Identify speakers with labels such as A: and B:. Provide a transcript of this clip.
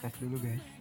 A: tes dulu guys